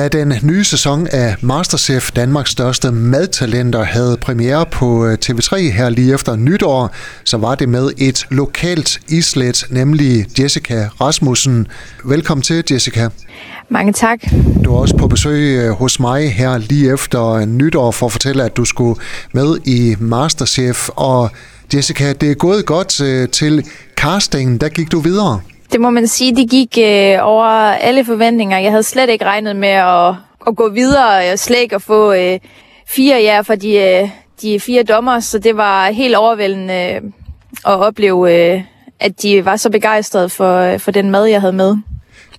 Da den nye sæson af Masterchef, Danmarks største madtalenter, havde premiere på øh, TV3 her lige efter nytår, så var det med et lokalt islet, nemlig Jessica Rasmussen. Velkommen til, Jessica. Mange tak. Du er også på besøg øh, hos mig her lige efter nytår for at fortælle, at du skulle med i Masterchef. Og Jessica, det er gået godt øh, til castingen. Der gik du videre. Det må man sige, det gik øh, over alle forventninger. Jeg havde slet ikke regnet med at, at gå videre og slet ikke at få øh, fire ja fra de, øh, de fire dommer, så det var helt overvældende øh, at opleve, øh, at de var så begejstrede for, øh, for den mad, jeg havde med.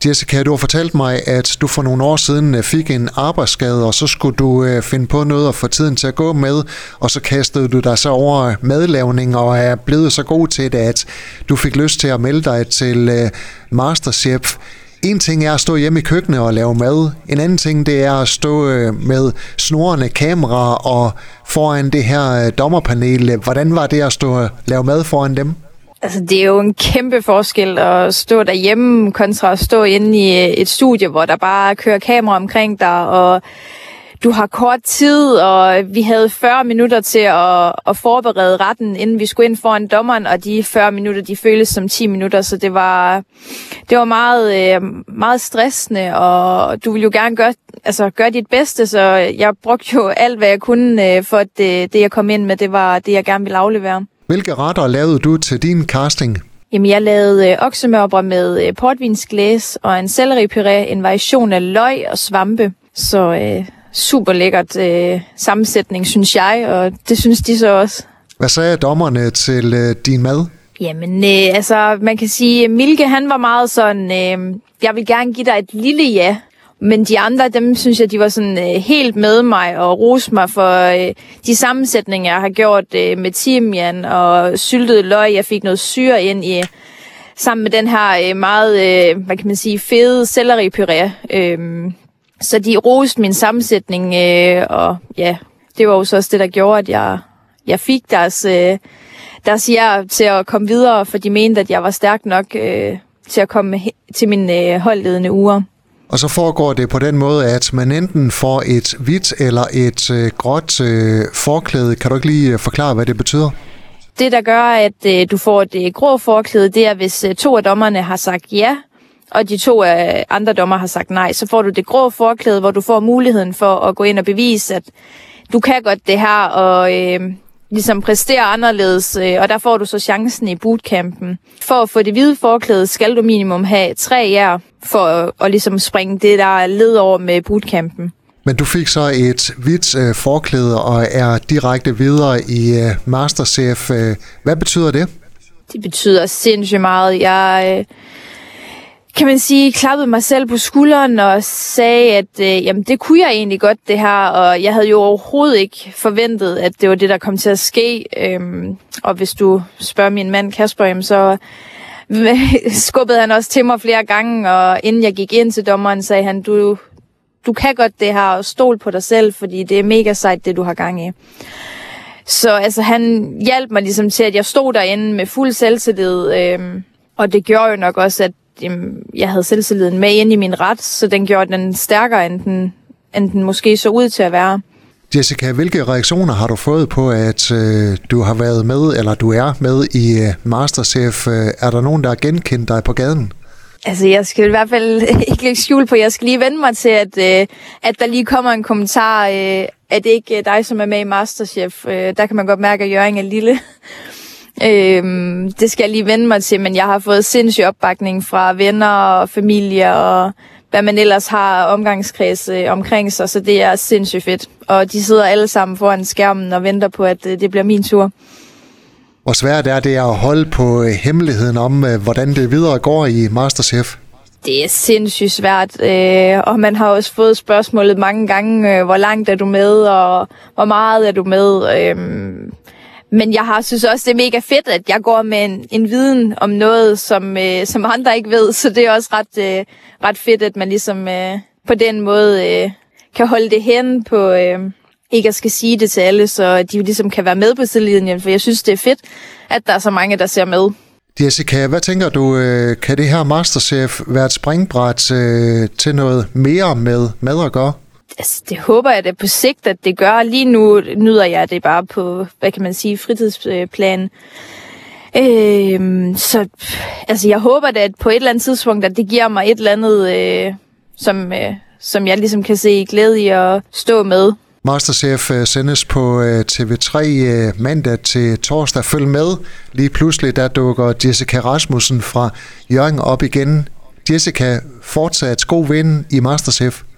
Jessica, du har fortalt mig, at du for nogle år siden øh, fik en arbejdsskade, og så skulle du øh, finde på noget at få tiden til at gå med, og så kastede du dig så over øh, madlavning og er blevet så god til det, at du fik lyst til at melde dig til Masterchef. En ting er at stå hjemme i køkkenet og lave mad. En anden ting, det er at stå med snorende kamera og foran det her dommerpanel. Hvordan var det at stå og lave mad foran dem? Altså, det er jo en kæmpe forskel at stå derhjemme kontra at stå inde i øh, et studie, hvor der bare kører kamera omkring dig, og du har kort tid, og vi havde 40 minutter til at, at forberede retten, inden vi skulle ind foran dommeren, og de 40 minutter, de føles som 10 minutter, så det var, det var meget, øh, meget stressende, og du ville jo gerne gøre, altså, gøre dit bedste, så jeg brugte jo alt, hvad jeg kunne, øh, for at det, det, jeg kom ind med, det var det, jeg gerne ville aflevere. Hvilke retter lavede du til din casting? Jamen, jeg lavede øh, oksemørbrød med øh, portvinsglæs og en selleripuré, en variation af løg og svampe. Så øh, super lækkert øh, sammensætning, synes jeg, og det synes de så også. Hvad sagde dommerne til øh, din mad? Jamen, øh, altså, man kan sige, Milke, han var meget sådan, øh, jeg vil gerne give dig et lille ja. Men de andre, dem synes jeg, de var sådan øh, helt med mig og rose mig for øh, de sammensætninger, jeg har gjort øh, med timian og syltet løg. Jeg fik noget syre ind i sammen med den her øh, meget, øh, hvad kan man sige, fede selleripuré. Øh, så de roste min sammensætning, øh, og ja, det var jo så også det, der gjorde, at jeg, jeg fik deres, øh, deres ja til at komme videre, for de mente, at jeg var stærk nok øh, til at komme til mine øh, holdledende uger. Og så foregår det på den måde, at man enten får et hvidt eller et øh, gråt øh, forklæde. Kan du ikke lige øh, forklare, hvad det betyder? Det, der gør, at øh, du får et øh, grå forklæde, det er, hvis øh, to af dommerne har sagt ja, og de to øh, andre dommer har sagt nej, så får du det grå forklæde, hvor du får muligheden for at gå ind og bevise, at du kan godt det her, og øh, ligesom præstere anderledes, øh, og der får du så chancen i bootcampen. For at få det hvide forklæde, skal du minimum have tre jer for at, at ligesom springe det, der er led over med bootcampen. Men du fik så et hvidt øh, forklæde og er direkte videre i øh, Masterchef. Øh, hvad betyder det? Det betyder sindssygt meget. Jeg, øh, kan man sige, klappede mig selv på skulderen og sagde, at øh, jamen, det kunne jeg egentlig godt det her, og jeg havde jo overhovedet ikke forventet, at det var det, der kom til at ske. Øhm, og hvis du spørger min mand Kasper, jamen, så skubbede han også til mig flere gange, og inden jeg gik ind til dommeren, sagde han, du, du kan godt det her, og stol på dig selv, fordi det er mega sejt, det du har gang i. Så altså, han hjalp mig ligesom til, at jeg stod derinde med fuld selvtillid, øhm, og det gjorde jo nok også, at jamen, jeg havde selvtilliden med ind i min ret, så den gjorde den stærkere, end den, end den måske så ud til at være. Jessica, hvilke reaktioner har du fået på, at øh, du har været med, eller du er med i øh, Masterchef? Øh, er der nogen, der har genkendt dig på gaden? Altså, jeg skal i hvert fald ikke lægge skjul på, jeg skal lige vende mig til, at, øh, at der lige kommer en kommentar, øh, at det ikke er dig, som er med i Masterchef. Øh, der kan man godt mærke, at Jørgen er lille. Øhm, det skal jeg lige vende mig til, men jeg har fået sindssyg opbakning fra venner og familie og hvad man ellers har omgangskreds øh, omkring sig, så det er sindssygt fedt. Og de sidder alle sammen foran skærmen og venter på, at øh, det bliver min tur. Hvor svært er det at holde på øh, hemmeligheden om, øh, hvordan det videre går i Masterchef? Det er sindssygt svært, øh, og man har også fået spørgsmålet mange gange, øh, hvor langt er du med, og hvor meget er du med. Øh, men jeg har synes også, det er mega fedt, at jeg går med en, en viden om noget, som, øh, som andre ikke ved. Så det er også ret, øh, ret fedt, at man ligesom øh, på den måde øh, kan holde det hen på... Øh, ikke at skal sige det til alle, så de ligesom kan være med på sidelinjen, for jeg synes, det er fedt, at der er så mange, der ser med. Jessica, hvad tænker du, øh, kan det her Masterchef være et springbræt øh, til noget mere med mad at gøre? Altså, det håber jeg da på sigt, at det gør. Lige nu nyder jeg det bare på, hvad kan man sige, fritidsplan. Øh, så altså, jeg håber da, at på et eller andet tidspunkt, at det giver mig et eller andet, øh, som, øh, som jeg ligesom kan se glæde i at stå med. Masterchef øh, sendes på øh, TV3 øh, mandag til torsdag. Følg med. Lige pludselig der dukker Jessica Rasmussen fra Jørgen op igen. Jessica, fortsat god ven i Masterchef.